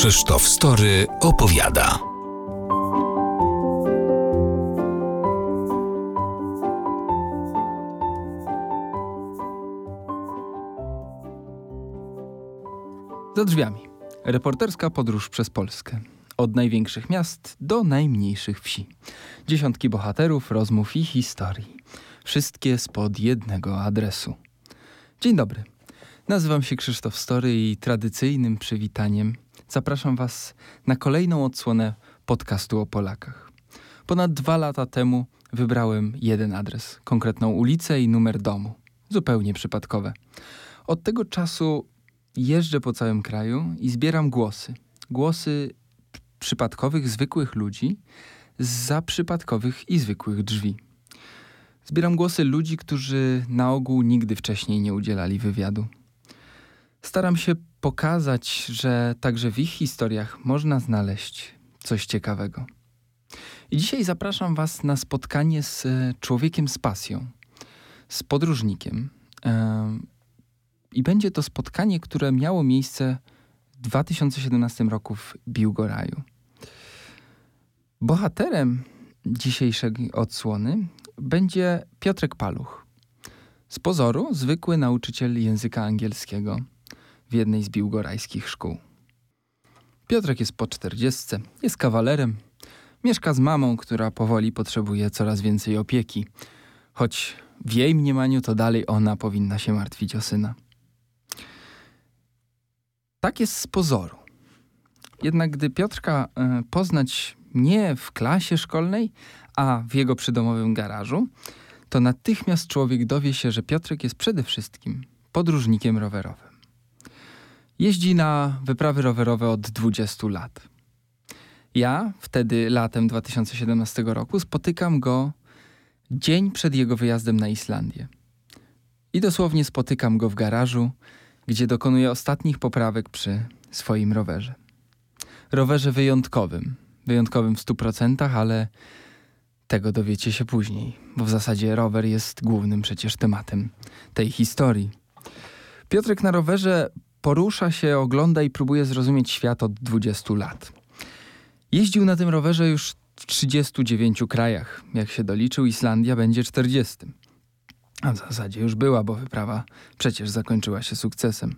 Krzysztof Story opowiada. Za drzwiami. Reporterska podróż przez Polskę. Od największych miast do najmniejszych wsi. Dziesiątki bohaterów, rozmów i historii. Wszystkie spod jednego adresu. Dzień dobry. Nazywam się Krzysztof Story i tradycyjnym przywitaniem zapraszam Was na kolejną odsłonę podcastu o Polakach. Ponad dwa lata temu wybrałem jeden adres, konkretną ulicę i numer domu. Zupełnie przypadkowe. Od tego czasu jeżdżę po całym kraju i zbieram głosy. Głosy przypadkowych, zwykłych ludzi za przypadkowych i zwykłych drzwi. Zbieram głosy ludzi, którzy na ogół nigdy wcześniej nie udzielali wywiadu. Staram się pokazać, że także w ich historiach można znaleźć coś ciekawego. I dzisiaj zapraszam Was na spotkanie z e, człowiekiem z pasją, z podróżnikiem. I będzie to spotkanie, które miało miejsce w 2017 roku w Biłgoraju. Bohaterem dzisiejszej odsłony będzie Piotrek Paluch. Z pozoru zwykły nauczyciel języka angielskiego w jednej z biłgorajskich szkół. Piotrek jest po czterdziestce, jest kawalerem, mieszka z mamą, która powoli potrzebuje coraz więcej opieki, choć w jej mniemaniu to dalej ona powinna się martwić o syna. Tak jest z pozoru. Jednak gdy Piotrka y, poznać nie w klasie szkolnej, a w jego przydomowym garażu, to natychmiast człowiek dowie się, że Piotrek jest przede wszystkim podróżnikiem rowerowym. Jeździ na wyprawy rowerowe od 20 lat. Ja wtedy latem 2017 roku spotykam go dzień przed jego wyjazdem na Islandię. I dosłownie spotykam go w garażu, gdzie dokonuje ostatnich poprawek przy swoim rowerze. Rowerze wyjątkowym, wyjątkowym w 100%, ale tego dowiecie się później, bo w zasadzie rower jest głównym przecież tematem tej historii. Piotrek na rowerze porusza się, ogląda i próbuje zrozumieć świat od 20 lat. Jeździł na tym rowerze już w 39 krajach. Jak się doliczył, Islandia będzie 40. A w zasadzie już była, bo wyprawa przecież zakończyła się sukcesem.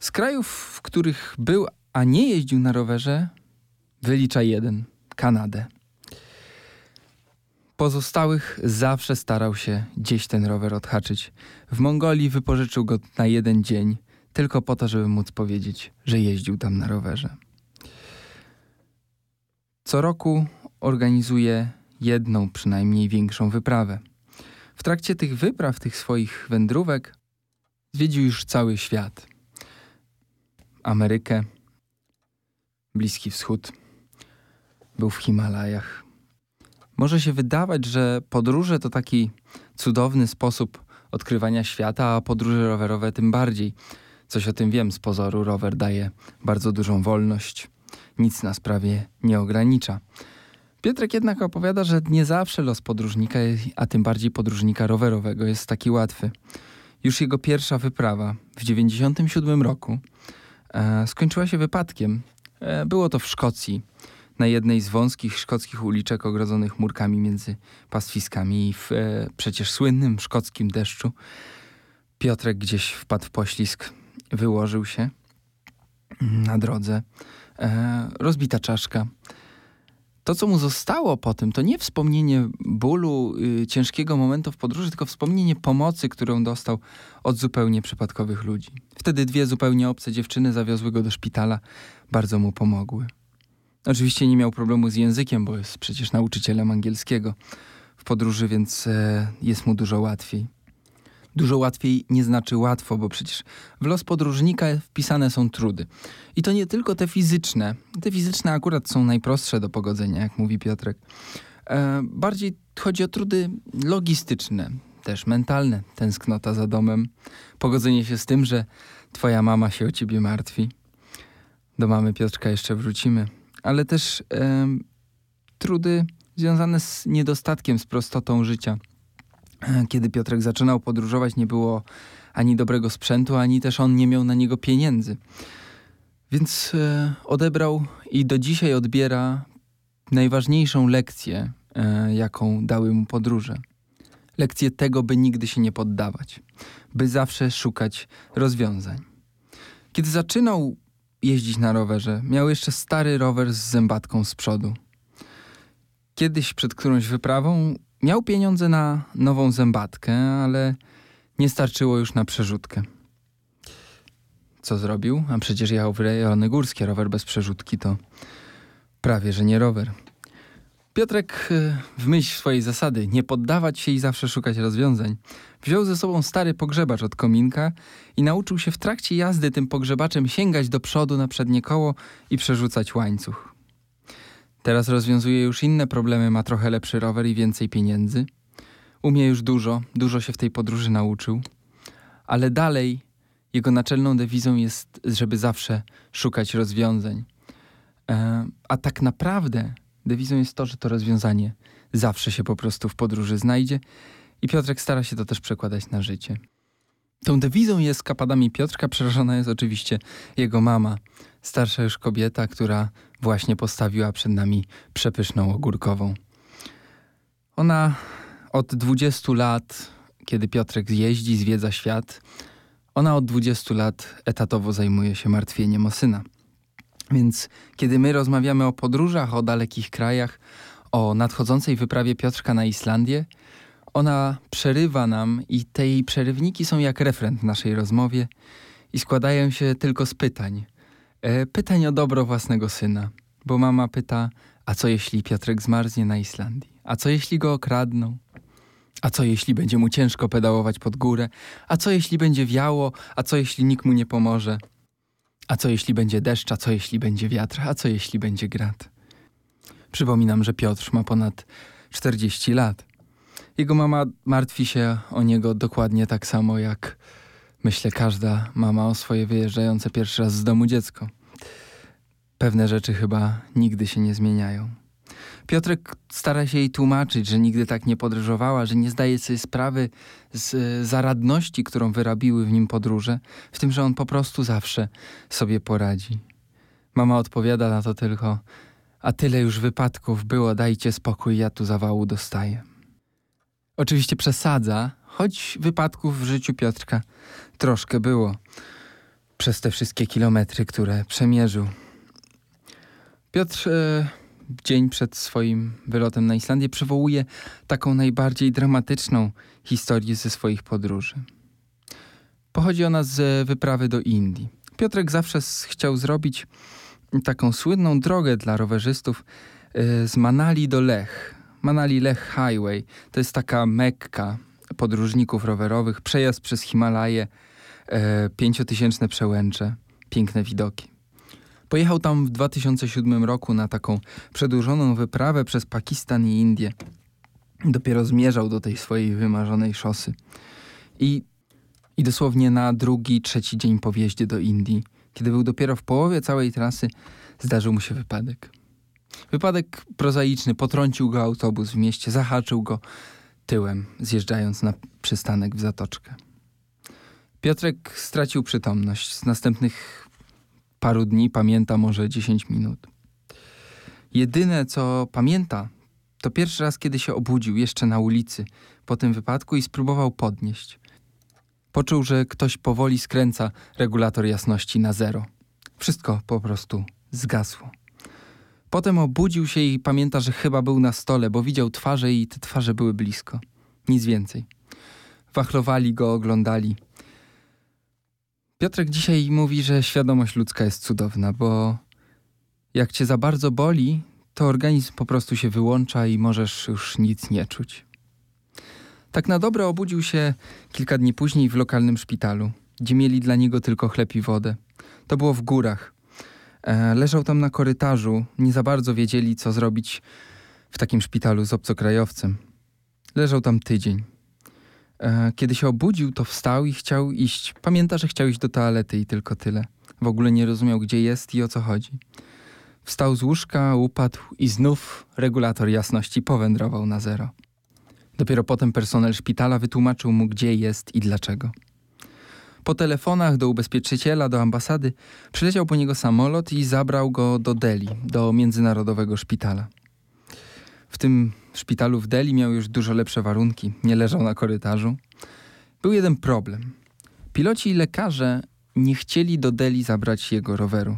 Z krajów, w których był, a nie jeździł na rowerze, wylicza jeden Kanadę. Pozostałych zawsze starał się gdzieś ten rower odhaczyć. W Mongolii wypożyczył go na jeden dzień, tylko po to, żeby móc powiedzieć, że jeździł tam na rowerze. Co roku organizuje jedną przynajmniej większą wyprawę. W trakcie tych wypraw, tych swoich wędrówek, zwiedził już cały świat. Amerykę, Bliski Wschód, był w Himalajach. Może się wydawać, że podróże to taki cudowny sposób odkrywania świata, a podróże rowerowe tym bardziej – Coś o tym wiem z pozoru. Rower daje bardzo dużą wolność. Nic nas prawie nie ogranicza. Piotrek jednak opowiada, że nie zawsze los podróżnika, a tym bardziej podróżnika rowerowego jest taki łatwy. Już jego pierwsza wyprawa w 1997 roku e, skończyła się wypadkiem. E, było to w Szkocji, na jednej z wąskich szkockich uliczek ogrodzonych murkami między pastwiskami i w e, przecież słynnym szkockim deszczu. Piotrek gdzieś wpadł w poślizg, wyłożył się na drodze. E, rozbita czaszka. To, co mu zostało po tym, to nie wspomnienie bólu, y, ciężkiego momentu w podróży, tylko wspomnienie pomocy, którą dostał od zupełnie przypadkowych ludzi. Wtedy dwie zupełnie obce dziewczyny zawiozły go do szpitala, bardzo mu pomogły. Oczywiście nie miał problemu z językiem, bo jest przecież nauczycielem angielskiego w podróży, więc e, jest mu dużo łatwiej. Dużo łatwiej nie znaczy łatwo, bo przecież w los podróżnika wpisane są trudy. I to nie tylko te fizyczne. Te fizyczne akurat są najprostsze do pogodzenia, jak mówi Piotrek. E, bardziej chodzi o trudy logistyczne, też mentalne. Tęsknota za domem, pogodzenie się z tym, że twoja mama się o ciebie martwi. Do mamy Piotrka jeszcze wrócimy. Ale też e, trudy związane z niedostatkiem, z prostotą życia – kiedy Piotrek zaczynał podróżować, nie było ani dobrego sprzętu, ani też on nie miał na niego pieniędzy. Więc e, odebrał i do dzisiaj odbiera najważniejszą lekcję, e, jaką dały mu podróże. Lekcję tego, by nigdy się nie poddawać, by zawsze szukać rozwiązań. Kiedy zaczynał jeździć na rowerze, miał jeszcze stary rower z zębatką z przodu. Kiedyś przed którąś wyprawą miał pieniądze na nową zębatkę, ale nie starczyło już na przerzutkę. Co zrobił? A przecież jechał w rejony górskie. Rower bez przerzutki to prawie, że nie rower. Piotrek y, w myśl swojej zasady nie poddawać się i zawsze szukać rozwiązań, wziął ze sobą stary pogrzebacz od kominka i nauczył się w trakcie jazdy tym pogrzebaczem sięgać do przodu na przednie koło i przerzucać łańcuch. Teraz rozwiązuje już inne problemy, ma trochę lepszy rower i więcej pieniędzy. Umie już dużo, dużo się w tej podróży nauczył, ale dalej jego naczelną dewizą jest, żeby zawsze szukać rozwiązań. E, a tak naprawdę dewizą jest to, że to rozwiązanie zawsze się po prostu w podróży znajdzie i Piotrek stara się to też przekładać na życie. Tą dewizą jest kapadami Piotrka przerażona jest oczywiście jego mama, starsza już kobieta, która właśnie postawiła przed nami przepyszną ogórkową. Ona od 20 lat, kiedy Piotrek jeździ, zwiedza świat, ona od 20 lat etatowo zajmuje się martwieniem o syna. Więc kiedy my rozmawiamy o podróżach, o dalekich krajach, o nadchodzącej wyprawie Piotrka na Islandię, ona przerywa nam i te jej przerywniki są jak refren w naszej rozmowie i składają się tylko z pytań. E, pytań o dobro własnego syna, bo mama pyta, a co jeśli Piotrek zmarznie na Islandii? A co jeśli go okradną? A co jeśli będzie mu ciężko pedałować pod górę? A co jeśli będzie wiało? A co jeśli nikt mu nie pomoże? A co jeśli będzie deszcz? A co jeśli będzie wiatr? A co jeśli będzie grad? Przypominam, że Piotr ma ponad 40 lat. Jego mama martwi się o niego dokładnie tak samo jak myślę każda mama o swoje wyjeżdżające pierwszy raz z domu dziecko. Pewne rzeczy chyba nigdy się nie zmieniają. Piotrek stara się jej tłumaczyć, że nigdy tak nie podróżowała, że nie zdaje sobie sprawy z e, zaradności, którą wyrabiły w nim podróże, w tym, że on po prostu zawsze sobie poradzi. Mama odpowiada na to tylko, a tyle już wypadków było, dajcie spokój, ja tu zawału dostaję. Oczywiście przesadza, choć wypadków w życiu Piotrka troszkę było przez te wszystkie kilometry, które przemierzył. Piotr e, dzień przed swoim wylotem na Islandię przywołuje taką najbardziej dramatyczną historię ze swoich podróży. Pochodzi ona z wyprawy do Indii. Piotrek zawsze chciał zrobić taką słynną drogę dla rowerzystów e, z Manali do Lech. Manali Lech Highway to jest taka mekka podróżników rowerowych, przejazd przez Himalaje, e, pięciotysięczne przełęcze, piękne widoki. Pojechał tam w 2007 roku na taką przedłużoną wyprawę przez Pakistan i Indię. Dopiero zmierzał do tej swojej wymarzonej szosy. I, I dosłownie na drugi, trzeci dzień po wjeździe do Indii, kiedy był dopiero w połowie całej trasy, zdarzył mu się wypadek. Wypadek prozaiczny, potrącił go autobus w mieście, zahaczył go tyłem, zjeżdżając na przystanek w zatoczkę. Piotrek stracił przytomność. Z następnych paru dni pamięta może 10 minut. Jedyne, co pamięta, to pierwszy raz, kiedy się obudził jeszcze na ulicy po tym wypadku i spróbował podnieść. Poczuł, że ktoś powoli skręca regulator jasności na zero. Wszystko po prostu zgasło. Potem obudził się i pamięta, że chyba był na stole, bo widział twarze i te twarze były blisko. Nic więcej. Wachlowali go, oglądali. Piotrek dzisiaj mówi, że świadomość ludzka jest cudowna, bo jak cię za bardzo boli, to organizm po prostu się wyłącza i możesz już nic nie czuć. Tak na dobre obudził się kilka dni później w lokalnym szpitalu, gdzie mieli dla niego tylko chleb i wodę. To było w górach. E, leżał tam na korytarzu, nie za bardzo wiedzieli, co zrobić w takim szpitalu z obcokrajowcem. Leżał tam tydzień. E, kiedy się obudził, to wstał i chciał iść. Pamięta, że chciał iść do toalety i tylko tyle. W ogóle nie rozumiał, gdzie jest i o co chodzi. Wstał z łóżka, upadł i znów regulator jasności powędrował na zero. Dopiero potem personel szpitala wytłumaczył mu, gdzie jest i dlaczego. Po telefonach do ubezpieczyciela, do ambasady przyleciał po niego samolot i zabrał go do Delhi, do międzynarodowego szpitala. W tym szpitalu w Delhi miał już dużo lepsze warunki, nie leżał na korytarzu. Był jeden problem. Piloci i lekarze nie chcieli do Delhi zabrać jego roweru.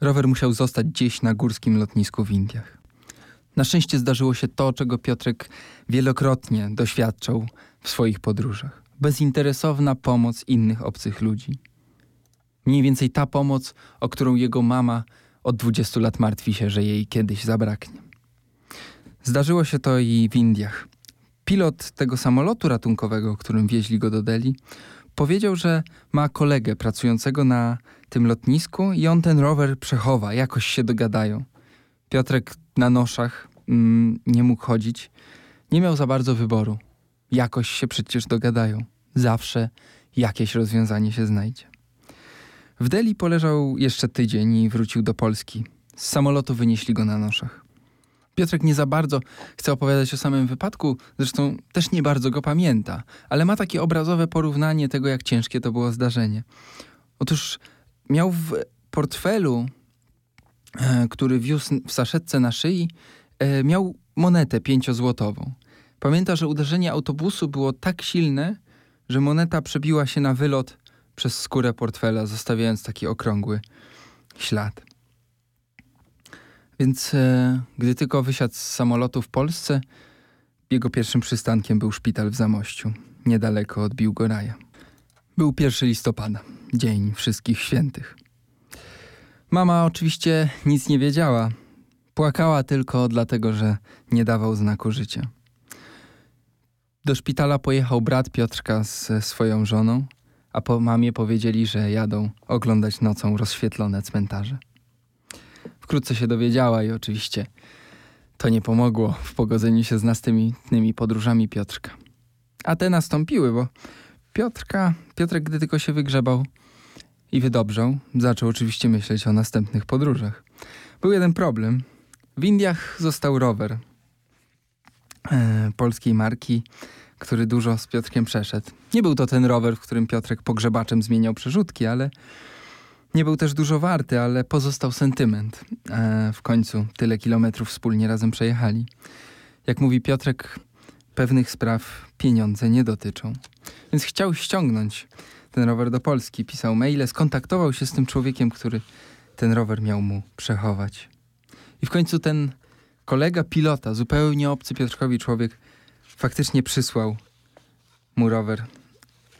Rower musiał zostać gdzieś na górskim lotnisku w Indiach. Na szczęście zdarzyło się to, czego Piotrek wielokrotnie doświadczał w swoich podróżach. Bezinteresowna pomoc innych obcych ludzi. Mniej więcej ta pomoc, o którą jego mama od 20 lat martwi się, że jej kiedyś zabraknie. Zdarzyło się to i w Indiach. Pilot tego samolotu ratunkowego, którym wieźli go do Delhi, powiedział, że ma kolegę pracującego na tym lotnisku i on ten rower przechowa, jakoś się dogadają. Piotrek na noszach mm, nie mógł chodzić, nie miał za bardzo wyboru. Jakoś się przecież dogadają. Zawsze jakieś rozwiązanie się znajdzie. W Delhi poleżał jeszcze tydzień i wrócił do Polski. Z samolotu wynieśli go na noszach. Piotrek nie za bardzo chce opowiadać o samym wypadku, zresztą też nie bardzo go pamięta, ale ma takie obrazowe porównanie tego, jak ciężkie to było zdarzenie. Otóż miał w portfelu, e, który wiózł w saszetce na szyi, e, miał monetę pięciozłotową. Pamięta, że uderzenie autobusu było tak silne, że moneta przebiła się na wylot przez skórę portfela, zostawiając taki okrągły ślad. Więc e, gdy tylko wysiadł z samolotu w Polsce, jego pierwszym przystankiem był szpital w Zamościu, niedaleko od Biłgoraja. Był 1 listopada, dzień wszystkich świętych. Mama oczywiście nic nie wiedziała. Płakała tylko dlatego, że nie dawał znaku życia. Do szpitala pojechał brat Piotrka ze swoją żoną, a po mamie powiedzieli, że jadą oglądać nocą rozświetlone cmentarze. Wkrótce się dowiedziała i oczywiście to nie pomogło w pogodzeniu się z następnymi podróżami Piotrka. A te nastąpiły, bo Piotrka, Piotrek, gdy tylko się wygrzebał i wydobrzał, zaczął oczywiście myśleć o następnych podróżach. Był jeden problem. W Indiach został rower polskiej marki, który dużo z Piotrkiem przeszedł. Nie był to ten rower, w którym Piotrek pogrzebaczem zmieniał przerzutki, ale nie był też dużo warty, ale pozostał sentyment. E, w końcu tyle kilometrów wspólnie razem przejechali. Jak mówi Piotrek, pewnych spraw pieniądze nie dotyczą. Więc chciał ściągnąć ten rower do Polski. Pisał maile, skontaktował się z tym człowiekiem, który ten rower miał mu przechować. I w końcu ten kolega pilota, zupełnie obcy Piotrkowi człowiek, faktycznie przysłał mu rower.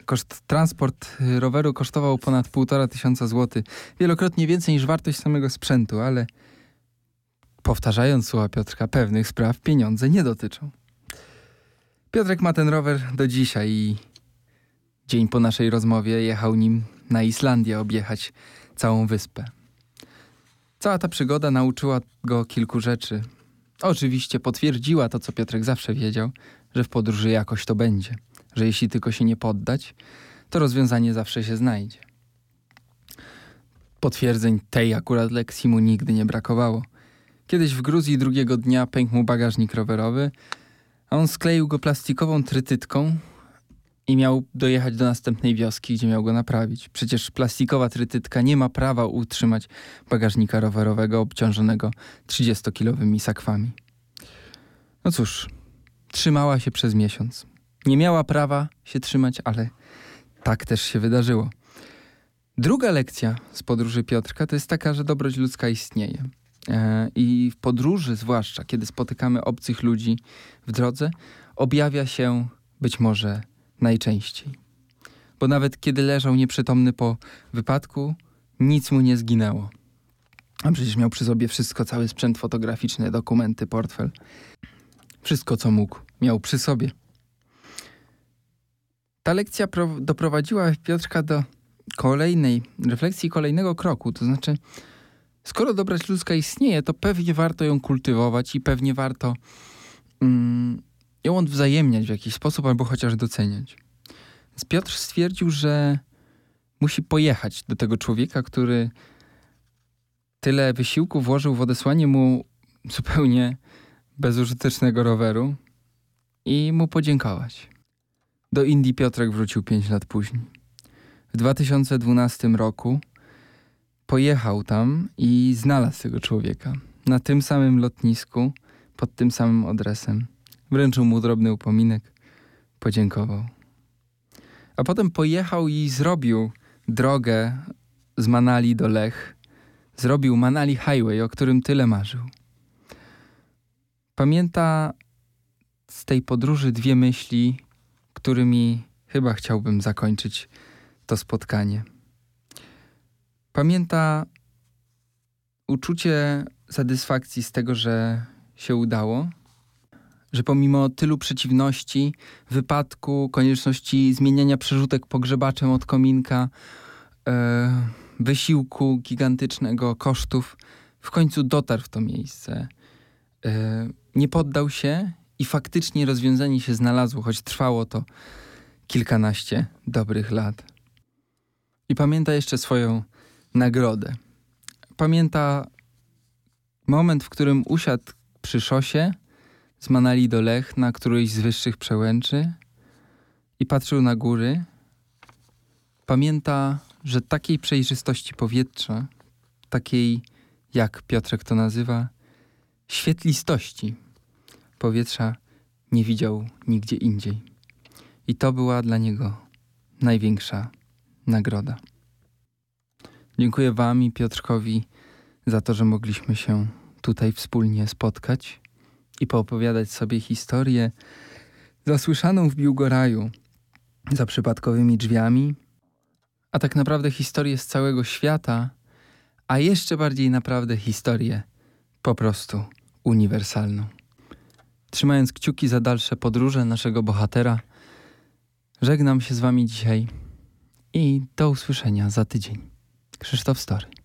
Koszt, transport roweru kosztował ponad półtora tysiąca złotych. Wielokrotnie więcej niż wartość samego sprzętu, ale powtarzając słowa Piotrka, pewnych spraw pieniądze nie dotyczą. Piotrek ma ten rower do dzisiaj i dzień po naszej rozmowie jechał nim na Islandię objechać całą wyspę. Cała ta przygoda nauczyła go kilku rzeczy. Oczywiście potwierdziła to, co Piotrek zawsze wiedział, że w podróży jakoś to będzie, że jeśli tylko się nie poddać, to rozwiązanie zawsze się znajdzie. Potwierdzeń tej akurat lekcji mu nigdy nie brakowało. Kiedyś w Gruzji drugiego dnia pękł mu bagażnik rowerowy, a on skleił go plastikową trytytką i miał dojechać do następnej wioski, gdzie miał go naprawić. Przecież plastikowa trytytka nie ma prawa utrzymać bagażnika rowerowego obciążonego 30-kilowymi sakwami. No cóż, trzymała się przez miesiąc. Nie miała prawa się trzymać, ale tak też się wydarzyło. Druga lekcja z podróży Piotrka to jest taka, że dobroć ludzka istnieje. E, I w podróży, zwłaszcza kiedy spotykamy obcych ludzi w drodze, objawia się być może najczęściej. Bo nawet kiedy leżał nieprzytomny po wypadku, nic mu nie zginęło. A przecież miał przy sobie wszystko, cały sprzęt fotograficzny, dokumenty, portfel. Wszystko, co mógł, miał przy sobie. Ta lekcja doprowadziła Piotrka do kolejnej refleksji, kolejnego kroku. To znaczy, skoro dobroć ludzka istnieje, to pewnie warto ją kultywować i pewnie warto mm, ją odwzajemniać w jakiś sposób albo chociaż doceniać. Więc Piotr stwierdził, że musi pojechać do tego człowieka, który tyle wysiłku włożył w odesłanie mu zupełnie bezużytecznego roweru i mu podziękować. Do Indii Piotrek wrócił pięć lat później. w 2012 roku pojechał tam i znalazł tego człowieka na tym samym lotnisku, pod tym samym adresem. Wręczył mu drobny upominek, podziękował. A potem pojechał i zrobił drogę z Manali do Lech. Zrobił Manali Highway, o którym tyle marzył. Pamięta z tej podróży dwie myśli, którymi chyba chciałbym zakończyć to spotkanie. Pamięta uczucie satysfakcji z tego, że się udało, że pomimo tylu przeciwności, wypadku, konieczności zmieniania przerzutek pogrzebaczem od kominka, e, wysiłku gigantycznego, kosztów, w końcu dotarł w to miejsce. E, nie poddał się i faktycznie rozwiązanie się znalazło, choć trwało to kilkanaście dobrych lat. I pamięta jeszcze swoją nagrodę. Pamięta moment, w którym usiadł przy szosie z Manali do Lech na którejś z wyższych przełęczy i patrzył na góry. Pamięta, że takiej przejrzystości powietrza, takiej, jak Piotrek to nazywa, świetlistości powietrza nie widział nigdzie indziej. I to była dla niego największa nagroda. Dziękuję Wam i Piotrkowi za to, że mogliśmy się tutaj wspólnie spotkać i poopowiadać sobie historię zasłyszaną w Biłgoraju za przypadkowymi drzwiami, a tak naprawdę historię z całego świata, a jeszcze bardziej naprawdę historię po prostu uniwersalną. Trzymając kciuki za dalsze podróże naszego bohatera, żegnam się z Wami dzisiaj i do usłyszenia za tydzień. Krzysztof Story.